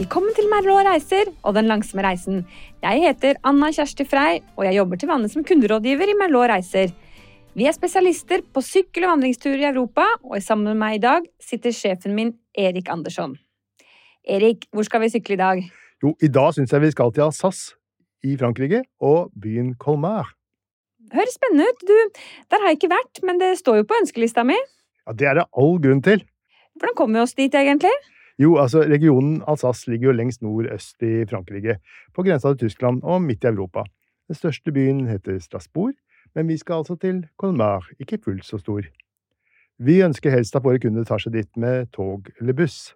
Velkommen til Merlå reiser og Den langsomme reisen. Jeg heter Anna Kjersti Frei, og jeg jobber til vanlig som kunderådgiver i Merlå reiser. Vi er spesialister på sykkel- og vandringsturer i Europa, og sammen med meg i dag sitter sjefen min Erik Andersson. Erik, hvor skal vi sykle i dag? Jo, i dag syns jeg vi skal til Alsace i Frankrike og byen Colmar. Høres spennende ut. Du, der har jeg ikke vært, men det står jo på ønskelista mi. Ja, Det er det all grunn til. Hvordan kommer vi oss dit, egentlig? Jo, altså, regionen Alsace ligger jo lengst nordøst i Frankrike, på grensa til Tyskland og midt i Europa. Den største byen heter Strasbourg, men vi skal altså til Colmar, ikke fullt så stor. Vi ønsker helst at våre kunder tar seg dit med tog eller buss,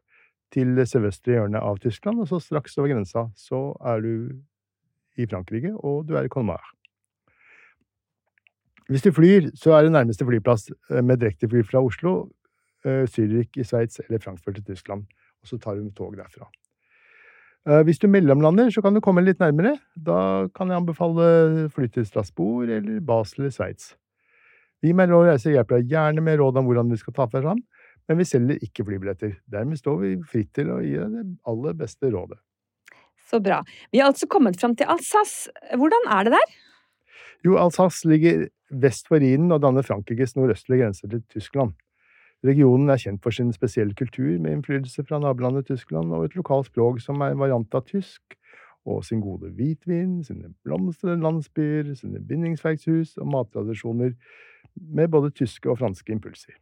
til sørvestre hjørne av Tyskland, og så straks over grensa så er du i Frankrike, og du er i Colmar. Hvis du flyr, så er det nærmeste flyplass eh, med direktefly fra Oslo, eh, Zürich i Sveits eller Frankfurt i Tyskland, og så tar du tog derfra. Eh, hvis du mellomlander, så kan du komme litt nærmere. Da kan jeg anbefale fly til Strasbourg eller Basel i Sveits. Vi med Råd Reise hjelper deg gjerne med råd om hvordan vi skal ta deg fram, men vi selger ikke flybilletter. Dermed står vi fritt til å gi deg det aller beste rådet. Så bra. Vi har altså kommet fram til Alsace. Hvordan er det der? Jo, Alsace ligger vest for Rhinen og danner Frankrikes nordøstlige grense til Tyskland. Regionen er kjent for sin spesielle kultur, med innflytelse fra nabolandet Tyskland og et lokalt språk som er en variant av tysk, og sin gode hvitvin, sine blomstrende landsbyer, sine bindingsverkshus og mattradisjoner med både tyske og franske impulser.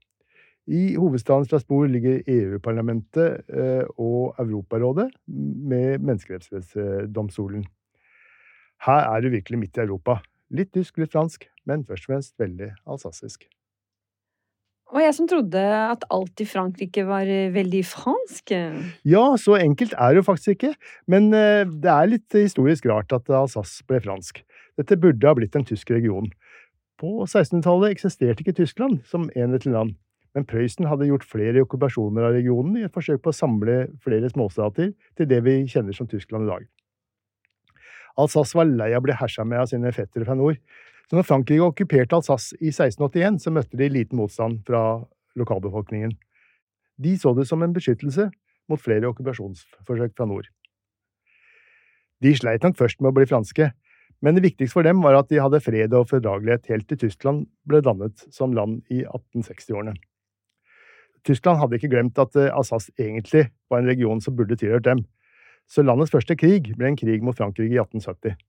I hovedstaden Strasbourg ligger EU-parlamentet eh, og Europarådet med Menneskerettighetsdomstolen. Her er du virkelig midt i Europa. Litt tysk, litt fransk, men først og fremst veldig alsassisk. Og jeg som trodde at alt i Frankrike var eh, veldig fransk. Ja, så enkelt er det jo faktisk ikke, men eh, det er litt historisk rart at Alsace ble fransk. Dette burde ha blitt en tysk region. På 1600-tallet eksisterte ikke Tyskland som enhetlig land, men Prøysen hadde gjort flere okkupasjoner av regionen i et forsøk på å samle flere småstater til det vi kjenner som Tyskland i dag. Alsace var lei av å bli hersa med av sine fettere fra nord, så når Frankrike okkuperte Alsace i 1681, så møtte de liten motstand fra lokalbefolkningen. De så det som en beskyttelse mot flere okkupasjonsforsøk fra nord. De sleit nok først med å bli franske, men det viktigste for dem var at de hadde fred og fordragelighet helt til Tyskland ble dannet som land i 1860-årene. Tyskland hadde ikke glemt at eh, Alsace egentlig var en region som burde tilhørt dem, så landets første krig ble en krig mot Frankrike i 1870.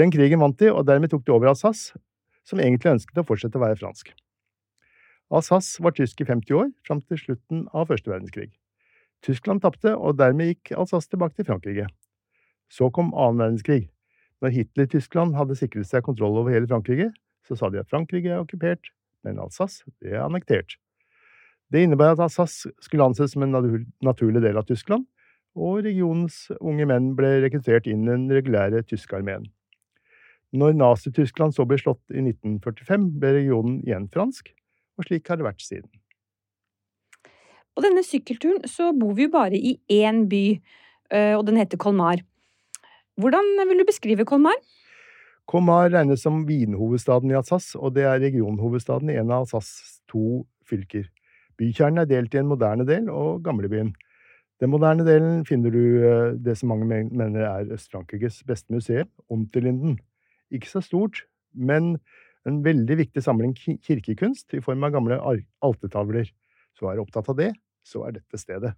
Den krigen vant de, og dermed tok de over Alsace, som egentlig ønsket å fortsette å være fransk. Alsace var tysk i 50 år, fram til slutten av første verdenskrig. Tyskland tapte, og dermed gikk Alsace tilbake til Frankrike. Så kom annen verdenskrig. Når Hitler-Tyskland hadde sikret seg kontroll over hele Frankrike, så sa de at Frankrike er okkupert, men Alsace er annektert. Det innebar at Alsace skulle anses som en naturlig del av Tyskland, og regionens unge menn ble rekruttert inn i den regulære tyske armeen. Når Nazi-Tyskland så ble slått i 1945, ble regionen igjen fransk, og slik har det vært siden. På denne sykkelturen så bor vi jo bare i én by, og den heter Colmar. Hvordan vil du beskrive Colmar? Colmar regnes som vinhovedstaden i Alsace, og det er regionhovedstaden i en av Alsaces to fylker. Bykjernen er delt i en moderne del og gamlebyen. Den moderne delen finner du det som mange mener er Øst-Frankrikes beste museum, Unterlinden. Ikke så stort, men en veldig viktig samling kirkekunst i form av gamle altertavler. Så er du opptatt av det, så er dette stedet.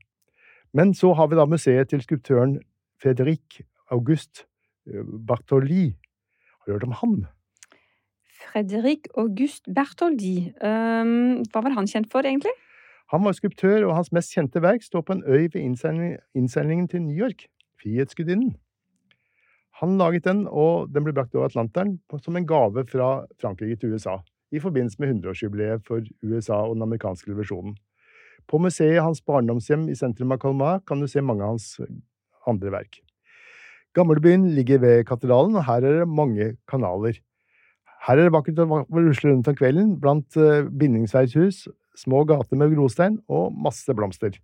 Men så har vi da museet til skulptøren Fredrik August Bartoli. Har du hørt om han? Fredrik August Bertholdi. Um, hva var han kjent for, egentlig? Han var skulptør, og hans mest kjente verk står på en øy ved innseilingen til New York, Frihetsgudinnen. Han laget den, og den ble brakt over Atlanteren som en gave fra Frankrike til USA i forbindelse med 100-årsjubileet for USA og den amerikanske revolusjonen. På museet Hans barndomshjem i sentrum av Colmar kan du se mange av hans andre verk. Gamlebyen ligger ved katedralen, og her er det mange kanaler. Her er det vakkert å rusle rundt om kvelden blant bindingsverkshus, små gater med grostein og masse blomster.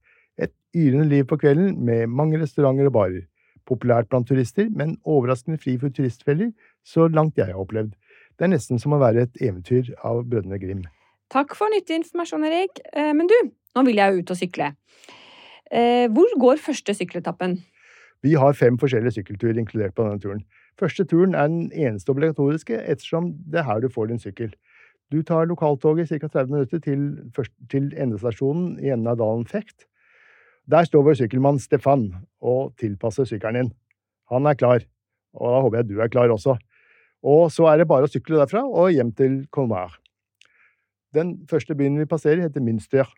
Et yrende liv på kvelden med mange restauranter og barer. Populært blant turister, men overraskende fri for turistfeller, så langt jeg har opplevd. Det er nesten som å være et eventyr av Brødrene Grim. Takk for nyttig informasjon, Erik. Men du, nå vil jeg jo ut og sykle. Hvor går første sykkeletappen? Vi har fem forskjellige sykkelturer inkludert på denne turen. Første turen er den eneste obligatoriske, ettersom det er her du får din sykkel. Du tar lokaltoget ca. 30 minutter til, til endestasjonen i enden av dalen Fecht. Der står vår sykkelmann Stefan og tilpasser sykkelen din. Han er klar, og da håper jeg du er klar også. Og så er det bare å sykle derfra og hjem til Colmar. Den første byen vi passerer, heter Münster,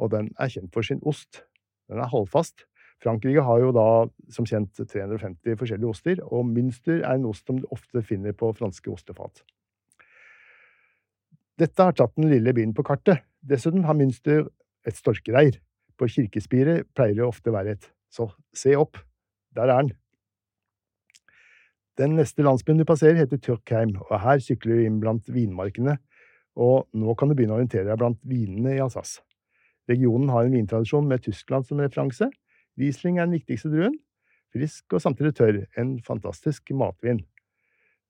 og den er kjent for sin ost. Den er halvfast. Frankrike har jo da som kjent 350 forskjellige oster, og Münster er en ost som du ofte finner på franske ostefat. Dette har tatt den lille byen på kartet. Dessuten har Münster et storkereir. På kirkespiret pleier det ofte å være et. Så se opp, der er den. Den neste landsbyen du passerer, heter Turkheim, og her sykler du inn blant vinmarkene, og nå kan du begynne å orientere deg blant vinene i Alsace. Regionen har en vintradisjon med Tyskland som referanse. Riesling er den viktigste druen. Frisk og samtidig tørr. En fantastisk matvin.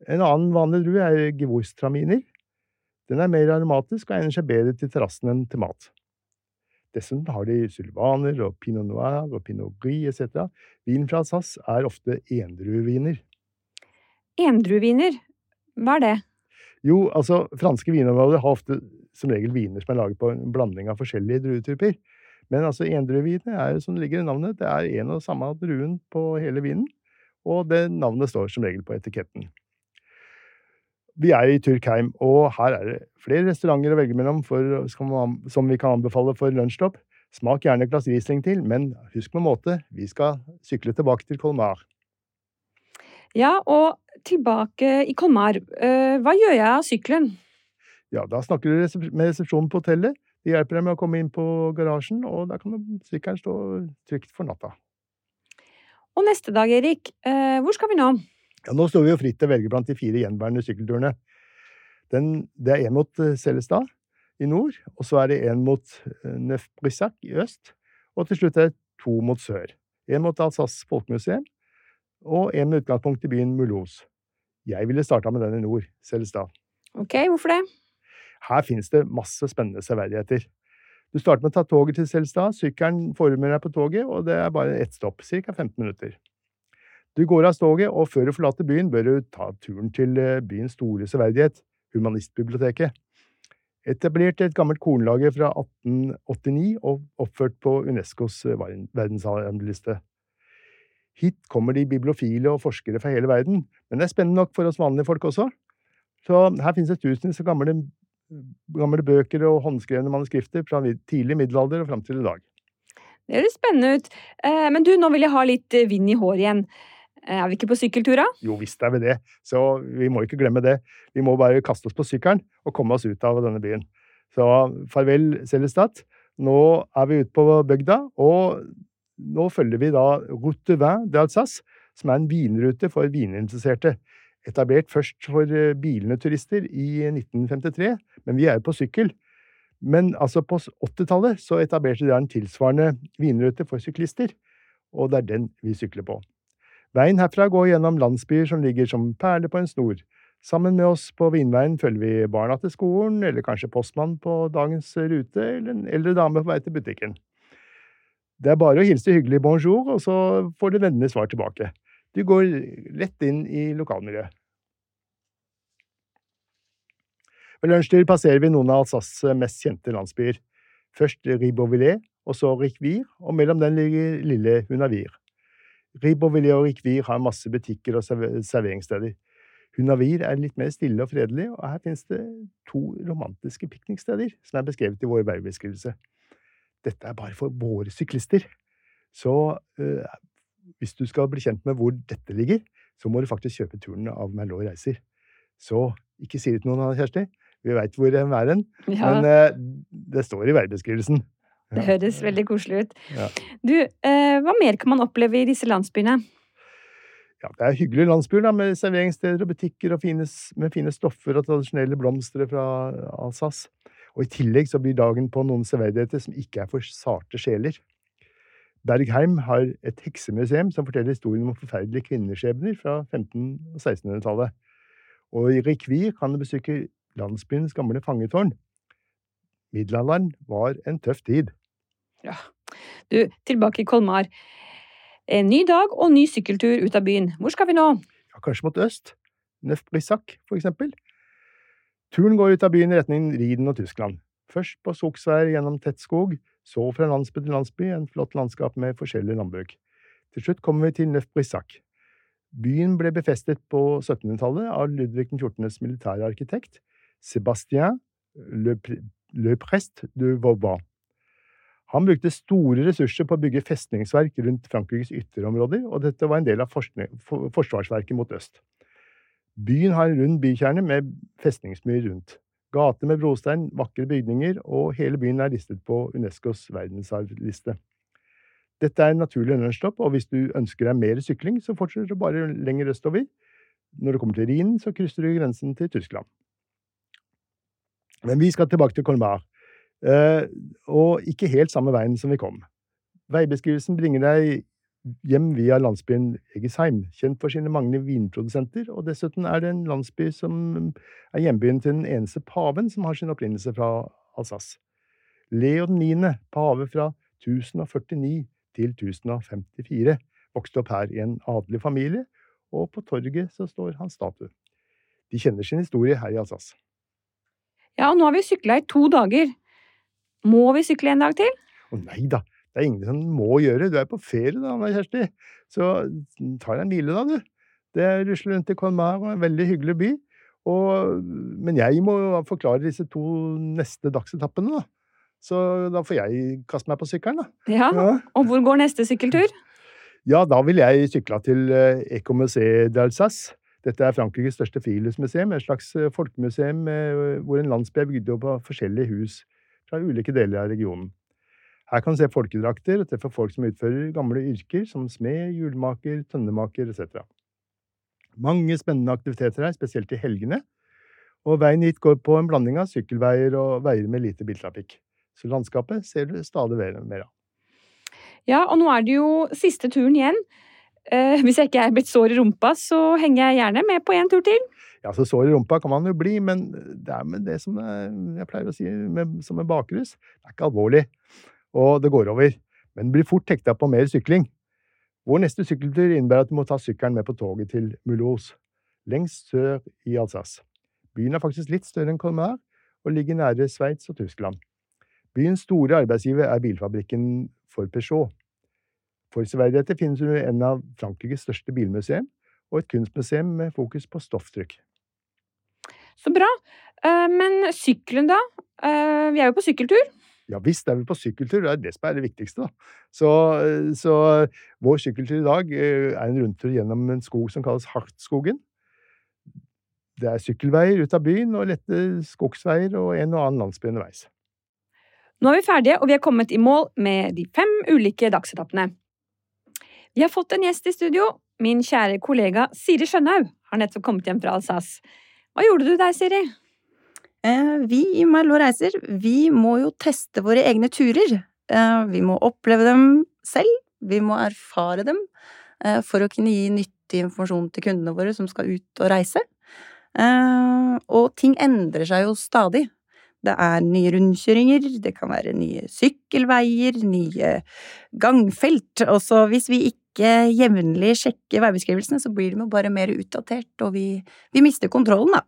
En annen vanlig drue er Gewurztraminer. Den er mer aromatisk og egner seg bedre til terrassen enn til mat. Dessuten har de sylvaner og pinot noir og pinot gris etc. Vin fra Alsace er ofte endrueviner. Endrueviner, hva er det? Jo, altså, franske vinområder har ofte som regel viner som er laget på en blanding av forskjellige druetyper. Men altså, endrueviner er som det ligger i navnet, det er en og samme druen på hele vinen, og det navnet står som regel på etiketten. Vi er i Turkheim, og her er det flere restauranter å velge mellom for, som vi kan anbefale for lunsjstopp. Smak gjerne et glass Riesling til, men husk med måte, vi skal sykle tilbake til Colmar. Ja, og tilbake i Colmar, eh, hva gjør jeg av sykkelen? Ja, da snakker du med resepsjonen på hotellet. De hjelper deg med å komme inn på garasjen, og da kan sykkelen stå trygt for natta. Og neste dag, Erik, eh, hvor skal vi nå? Ja, nå står vi jo fritt til å velge blant de fire gjenværende sykkelturene. Den, det er én mot eh, Selestad i nord, og så er det én mot eh, Neuf-Brissac i øst, og til slutt er det to mot sør. En mot Alsace folkemuseum, og en med utgangspunkt i byen Mulhouse. Jeg ville starta med den i nord, Selestad. Ok, hvorfor det? Her finnes det masse spennende severdigheter. Du starter med å ta toget til Selstad, sykkelen former deg på toget, og det er bare ett stopp, ca. 15 minutter. Du går av toget, og før du forlater byen, bør du ta turen til eh, byens store severdighet, Humanistbiblioteket. Etablert et gammelt kornlager fra 1889 og oppført på Unescos eh, verdensarvliste. Hit kommer de bibliofile og forskere fra hele verden, men det er spennende nok for oss vanlige folk også. Så her finnes det tusenvis av gamle, gamle bøker og håndskrevne manuskrifter fra tidlig middelalder og fram til i dag. Det høres spennende ut. Eh, men du, nå vil jeg ha litt vind i håret igjen. Eh, er vi ikke på sykkeltur, da? Jo visst er vi det, så vi må ikke glemme det. Vi må bare kaste oss på sykkelen og komme oss ut av denne byen. Så farvel, Seljestad. Nå er vi ute på bygda, og nå følger vi da Route 20 d'Alsace, som er en vinrute for vininteresserte. Etablert først for eh, bilende turister i 1953, men vi er jo på sykkel. Men altså på 80-tallet så etablerte de en tilsvarende vinrute for syklister, og det er den vi sykler på. Veien herfra går gjennom landsbyer som ligger som perler på en snor. Sammen med oss på Vinveien følger vi barna til skolen, eller kanskje postmann på dagens rute, eller en eldre dame på vei til butikken. Det er bare å hilse hyggelig bonjour, og så får du vennlig svar tilbake. Du går lett inn i lokalmiljøet. Ved lunsjtid passerer vi noen av Alsaces mest kjente landsbyer. Først Ribeauvillé, og så Ricvire, og mellom den ligger lille Hunavir. Ribeauvillé og Rikvir har masse butikker og serveringssteder. Hunavir er litt mer stille og fredelig, og her finnes det to romantiske pikniksteder som er beskrevet i vår veibeskrivelse. Dette er bare for våre syklister. Så øh, hvis du skal bli kjent med hvor dette ligger, så må du faktisk kjøpe turen av Merlot Reiser. Så ikke si det til noen, Kjersti. Vi veit hvor den er hen, ja. men øh, det står i veibeskrivelsen. Det høres veldig koselig ut. Ja. Du, eh, hva mer kan man oppleve i disse landsbyene? Ja, det er hyggelige landsbyer da, med serveringssteder og butikker og fine, med fine stoffer og tradisjonelle blomster fra Alsace. Og I tillegg så blir dagen på noen severdigheter som ikke er for sarte sjeler. Bergheim har et heksemuseum som forteller historien om forferdelige kvinneskjebner fra 1500- og 1600-tallet. Og i Rikvir kan du besøke landsbyens gamle fangetårn. Middelalderen var en tøff tid. Ja. Du, tilbake i Kolmar. En ny dag og ny sykkeltur ut av byen. Hvor skal vi nå? Ja, kanskje mot øst. Neuf-Brissac, for eksempel. Turen går ut av byen i retning Riden og Tyskland. Først på skogsveier gjennom tett skog, så fra landsby til landsby, en flott landskap med forskjellige landbruk. Til slutt kommer vi til Neuf-Brissac. Byen ble befestet på 1700-tallet av Ludvig 14.s militære arkitekt, Sébastien Le, Le Prest de Vauban. Han brukte store ressurser på å bygge festningsverk rundt Frankrikes ytterområder, og dette var en del av forsvarsverket mot øst. Byen har en rund bykjerne med festningsmyr rundt. Gater med brostein, vakre bygninger, og hele byen er listet på Unescos verdensarvliste. Dette er en naturlig lunsjstopp, og hvis du ønsker deg mer sykling, så fortsetter du bare lenger østover. Når du kommer til Rhinen, så krysser du grensen til Tyskland. Men vi skal tilbake til Colmar. Eh, og ikke helt samme veien som vi kom. Veibeskrivelsen bringer deg hjem via landsbyen Egesheim, kjent for sine mange vinprodusenter, og dessuten er det en landsby som er hjembyen til den eneste paven som har sin opprinnelse fra Alsace. Leo 9., pave fra 1049 til 1054, vokste opp her i en adelig familie, og på torget så står hans statue. De kjenner sin historie her i Alsace. Ja, og nå har vi sykla i to dager. Må vi sykle en dag til? Å nei da, det er ingen som må gjøre. Du er på ferie da, Anna Kjersti. Så ta deg en mile, da, du. Det rusler rundt i Colmar, en veldig hyggelig by. Og, men jeg må forklare disse to neste dagsetappene, da. Så da får jeg kaste meg på sykkelen, da. Ja, ja. Og hvor går neste sykkeltur? Ja, da vil jeg sykle til eh, Ecomusée d'Alsace. Dette er Frankrikes største friluftsmuseum, et slags eh, folkemuseum hvor en landsby er bygd opp av forskjellige hus fra ulike deler av regionen. Her kan du se folkedrakter og treffe folk som utfører gamle yrker som smed, hjulmaker, tønnemaker etc. Mange spennende aktiviteter her, spesielt i helgene, og veien hit går på en blanding av sykkelveier og veier med lite biltrafikk. Så landskapet ser du stadig mer av. Ja, og nå er det jo siste turen igjen. Eh, hvis jeg ikke er blitt sår i rumpa, så henger jeg gjerne med på en tur til. Ja, så sår i rumpa kan man jo bli, men det er med det som jeg pleier å si med, som en bakrus. Det er ikke alvorlig, og det går over. Men blir fort hekta på mer sykling. Vår neste sykkeltur innebærer at du må ta sykkelen med på toget til Mulhouse, lengst sør i Alsace. Byen er faktisk litt større enn Colmar, og ligger nære Sveits og Tyskland. Byens store arbeidsgiver er bilfabrikken for Peugeot. For severdigheter finnes en av Frankrikes største bilmuseum, og et kunstmuseum med fokus på stofftrykk. Så bra. Eh, men sykkelen, da? Eh, vi er jo på sykkeltur. Ja visst er vi på sykkeltur, det er det som er det viktigste. da. Så, så vår sykkeltur i dag eh, er en rundtur gjennom en skog som kalles Hartskogen. Det er sykkelveier ut av byen og lette skogsveier og en og annen landsby underveis. Nå er vi ferdige, og vi er kommet i mål med de fem ulike dagsetappene. Vi har fått en gjest i studio. Min kjære kollega Siri Skjønhaug har nettopp kommet hjem fra Alsace. Hva gjorde du der, Siri? Eh, vi i Merlot Reiser, vi må jo teste våre egne turer. Eh, vi må oppleve dem selv, vi må erfare dem eh, for å kunne gi nyttig informasjon til kundene våre som skal ut og reise. Og ting endrer seg jo stadig. Det er nye rundkjøringer, det kan være nye sykkelveier, nye gangfelt. Og så hvis vi ikke jevnlig sjekker veibeskrivelsene, så blir de jo bare mer utdatert, og vi, vi mister kontrollen, da.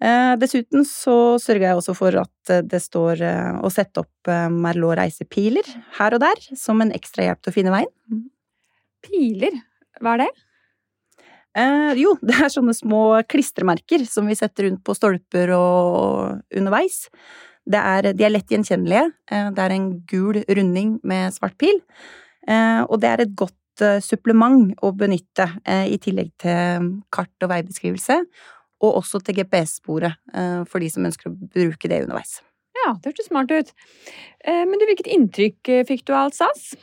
Eh, dessuten så sørger jeg også for at det står eh, å sette opp eh, Merlot reisepiler her og der, som en ekstra hjelp til å finne veien. Piler, hva er det? Eh, jo, det er sånne små klistremerker som vi setter rundt på stolper og underveis. Er, de er lett gjenkjennelige. Eh, det er en gul runding med svart pil. Eh, og det er et godt eh, supplement å benytte, eh, i tillegg til kart og veibeskrivelse. Og også til GPS-sporet, eh, for de som ønsker å bruke det underveis. Ja, det hørtes smart ut. Men du, hvilket inntrykk fikk du av Alsace?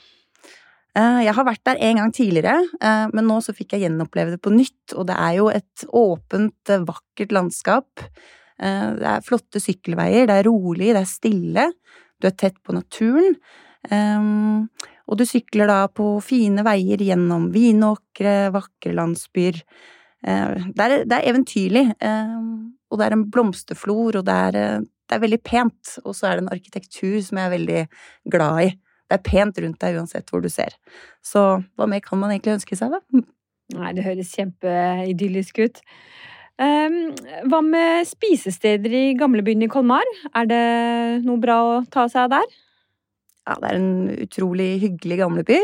Eh, jeg har vært der en gang tidligere, eh, men nå så fikk jeg gjenoppleve det på nytt, og det er jo et åpent, eh, vakkert landskap. Det er flotte sykkelveier, det er rolig, det er stille, du er tett på naturen. Og du sykler da på fine veier gjennom vinåkre, vakre landsbyer. Det er, det er eventyrlig, og det er en blomsterflor, og det er, det er veldig pent, og så er det en arkitektur som jeg er veldig glad i. det er pent rundt deg uansett hvor du ser. Så hva mer kan man egentlig ønske seg, da? Nei, det høres kjempeidyllisk ut. Um, hva med spisesteder i gamlebyen i Kolmar? Er det noe bra å ta seg av der? Ja, det er en utrolig hyggelig gamleby.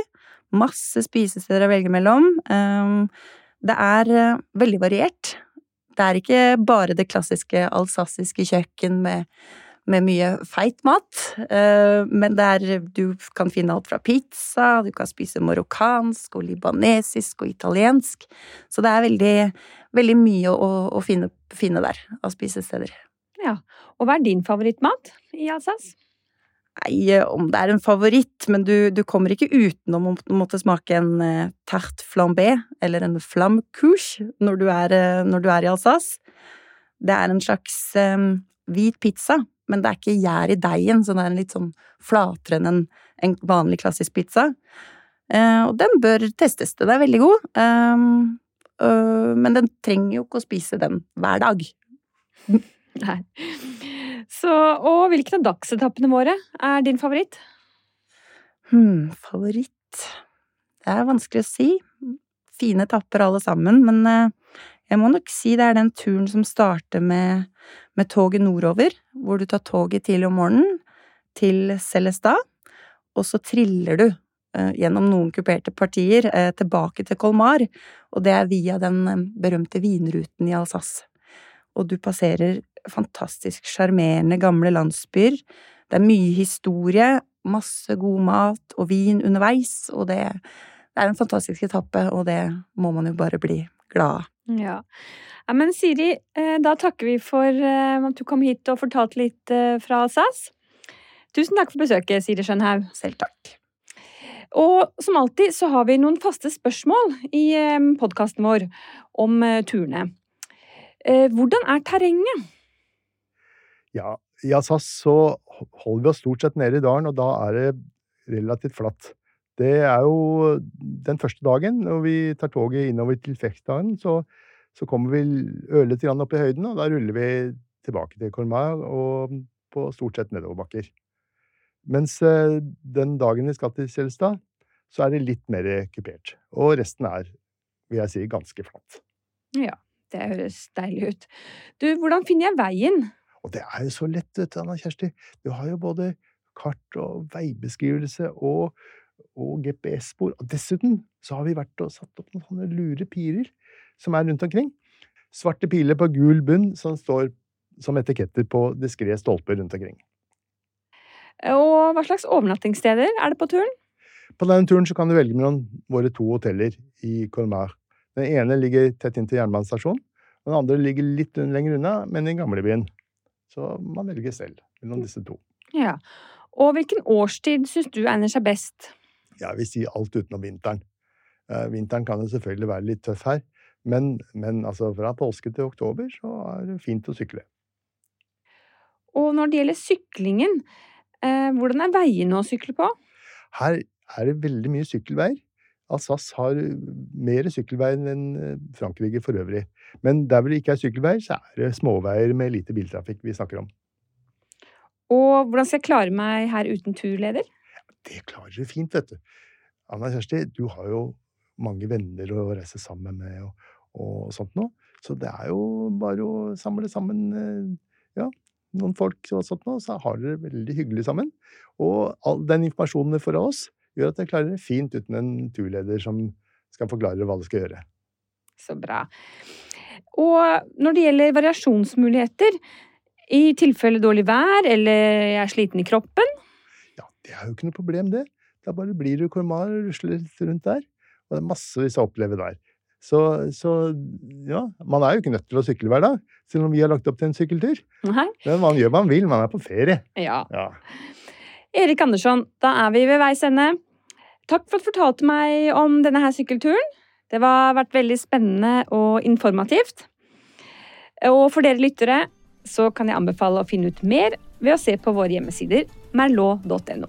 Masse spisesteder å velge mellom. Um, det er uh, veldig variert. Det er ikke bare det klassiske alsassiske kjøkken med, med mye feit mat, uh, men det er Du kan finne alt fra pizza, du kan spise marokkansk og libanesisk og italiensk. Så det er veldig, veldig mye å, å finne, finne, der av spisesteder. Ja, Og hva er din favorittmat i Alsace? Nei, eh, om det er en favoritt, men du, du kommer ikke utenom å måtte smake en uh, tarte flambé eller en flamme-couche når, du uh, når du er i Alsace. Det er en slags um, hvit pizza, men det er ikke gjær i deigen, så det er litt sånn flatere enn en, en vanlig klassisk pizza. Uh, og den bør testes. Den er veldig god, um, men den trenger jo ikke å spise den hver dag. Nei. Så, og hvilken av dagsetappene våre er din favoritt? Hmm, favoritt Det er vanskelig å si. Fine etapper alle sammen, men uh, jeg må nok si det er den turen som starter med, med toget nordover, hvor du tar toget tidlig om morgenen til Celestad, og så triller du eh, gjennom noen kuperte partier eh, tilbake til Colmar, og det er via den berømte vinruten i Alsace. Og du passerer fantastisk sjarmerende gamle landsbyer. Det er mye historie, masse god mat og vin underveis, og det, det er en fantastisk etappe, og det må man jo bare bli glad av. Ja. ja. Men Siri, eh, da takker vi for eh, at du kom hit og fortalte litt eh, fra SAS. Tusen takk for besøket, Siri Skjønhaug. Selv takk. Og som alltid så har vi noen faste spørsmål i podkasten vår om turene. Hvordan er terrenget? Ja, i Assas så holder vi oss stort sett nede i dalen, og da er det relativt flatt. Det er jo den første dagen, når vi tar toget innover til Feksdalen, så, så, kommer vi ørlite grann opp i høyden, og da ruller vi tilbake til Colmar og på stort sett nedoverbakker. Mens eh, den dagen vi skal til Kjelstad, så er det litt mer kupert. Og resten er, vil jeg si, ganske flatt. Ja, det høres deilig ut. Du, hvordan finner jeg veien? Og det er jo så lett, vet du, Anna Kjersti. Du har jo både kart og veibeskrivelse og, og GPS-spor. Og dessuten så har vi vært og satt opp noen sånne lure pirer som er rundt omkring. Svarte piler på gul bunn som står som etiketter på diskré stolper rundt omkring. Og hva slags overnattingssteder er det på turen? På denne turen så kan du velge mellom våre to hoteller i Colmar. Den ene ligger tett inntil jernbanestasjonen, og den andre ligger litt lenger unna, men i gamlebyen. Så man velger selv mellom disse to. Ja. Og hvilken årstid syns du egner seg best? Jeg vil si alt utenom vinteren. Eh, vinteren kan jo selvfølgelig være litt tøff her, men, men altså fra påske til oktober så er det fint å sykle. Og når det gjelder syklingen, eh, hvordan er veiene å sykle på? Her er det veldig mye sykkelveier. Alsace har mer sykkelveier enn eh, Frankrike for øvrig. Men der hvor det ikke er sykkelveier, så er det småveier med lite biltrafikk vi snakker om. Og hvordan skal jeg klare meg her uten turleder? Det klarer du fint, vet du. Anna Kjersti, du har jo mange venner å reise sammen med og, og sånt noe. Så det er jo bare å samle sammen eh, ja, noen folk og sånt noe, så har dere veldig hyggelig sammen. Og all den informasjonen dere får av oss, gjør at dere klarer det fint uten en turleder som skal forklare hva dere skal gjøre. Så bra. Og når det gjelder variasjonsmuligheter, i tilfelle dårlig vær eller jeg er sliten i kroppen? Det er jo ikke noe problem, det. Da bare blir du kormar og rusler litt rundt der. Og det er massevis å oppleve der. Så, så, ja, man er jo ikke nødt til å sykle hver dag, selv om vi har lagt opp til en sykkeltur. Nei. Men man gjør hva man vil, man er på ferie. Ja. ja. Erik Andersson, da er vi ved veis ende. Takk for at du fortalte meg om denne her sykkelturen. Det har vært veldig spennende og informativt. Og for dere lyttere så kan jeg anbefale å finne ut mer ved å se på våre hjemmesider merlot.no.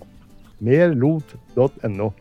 Merlot.no.